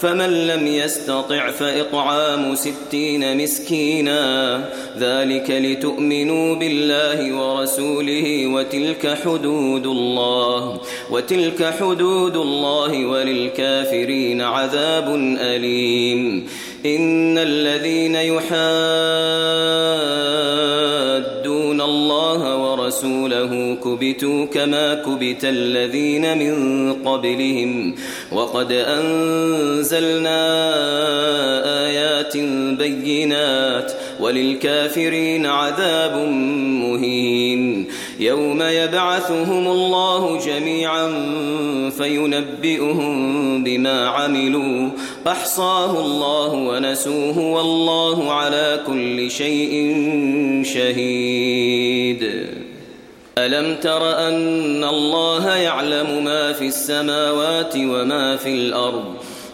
فمن لم يستطع فإطعام ستين مسكينا. ذلك لتؤمنوا بالله ورسوله وتلك حدود الله وتلك حدود الله وللكافرين عذاب أليم. إن الذين يحادون الله ورسوله كبتوا كما كبت الذين من قبلهم وقد أنزلنا آيات بينات وللكافرين عذاب مهين يوم يبعثهم الله جميعا فينبئهم بما عملوا أحصاه الله ونسوه والله على كل شيء شهيد ألم تر أن الله يعلم ما في السماوات وما في الأرض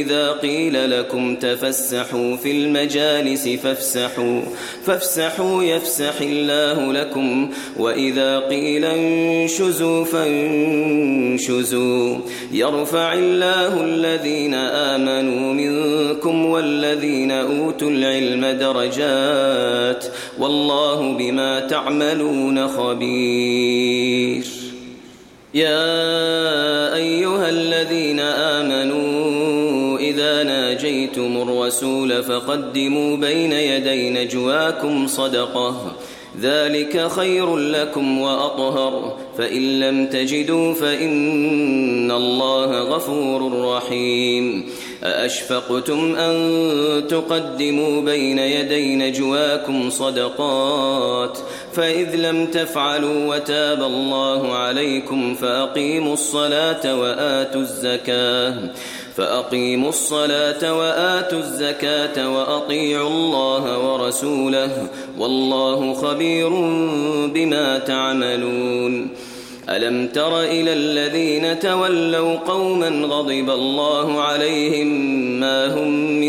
إذا قيل لكم تفسحوا في المجالس فافسحوا فافسحوا يفسح الله لكم وإذا قيل انشزوا فانشزوا. يرفع الله الذين آمنوا منكم والذين أوتوا العلم درجات والله بما تعملون خبير. يا أيها الذين ناجيتم الرسول فقدموا بين يدي نجواكم صدقة. ذلك خير لكم وأطهر. فإن لم تجدوا فإن الله غفور رحيم. أأشفقتم أن تقدموا بين يدي نجواكم صدقات؟ فإذ لم تفعلوا وتاب الله عليكم فأقيموا الصلاة وآتوا الزكاة. فأقيموا الصلاة وآتوا الزكاة وأطيعوا الله ورسوله والله خبير بما تعملون. ألم تر إلى الذين تولوا قوما غضب الله عليهم ما هم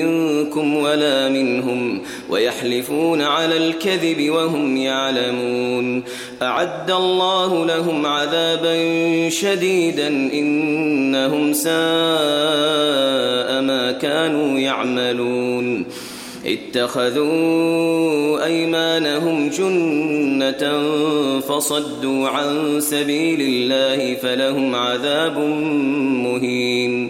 منكم ولا منهم ويحلفون على الكذب وهم يعلمون. أعد الله لهم عذابا شديدا إنهم ساء ما كانوا يعملون. اتخذوا أيمانهم جنة فصدوا عن سبيل الله فلهم عذاب مهين.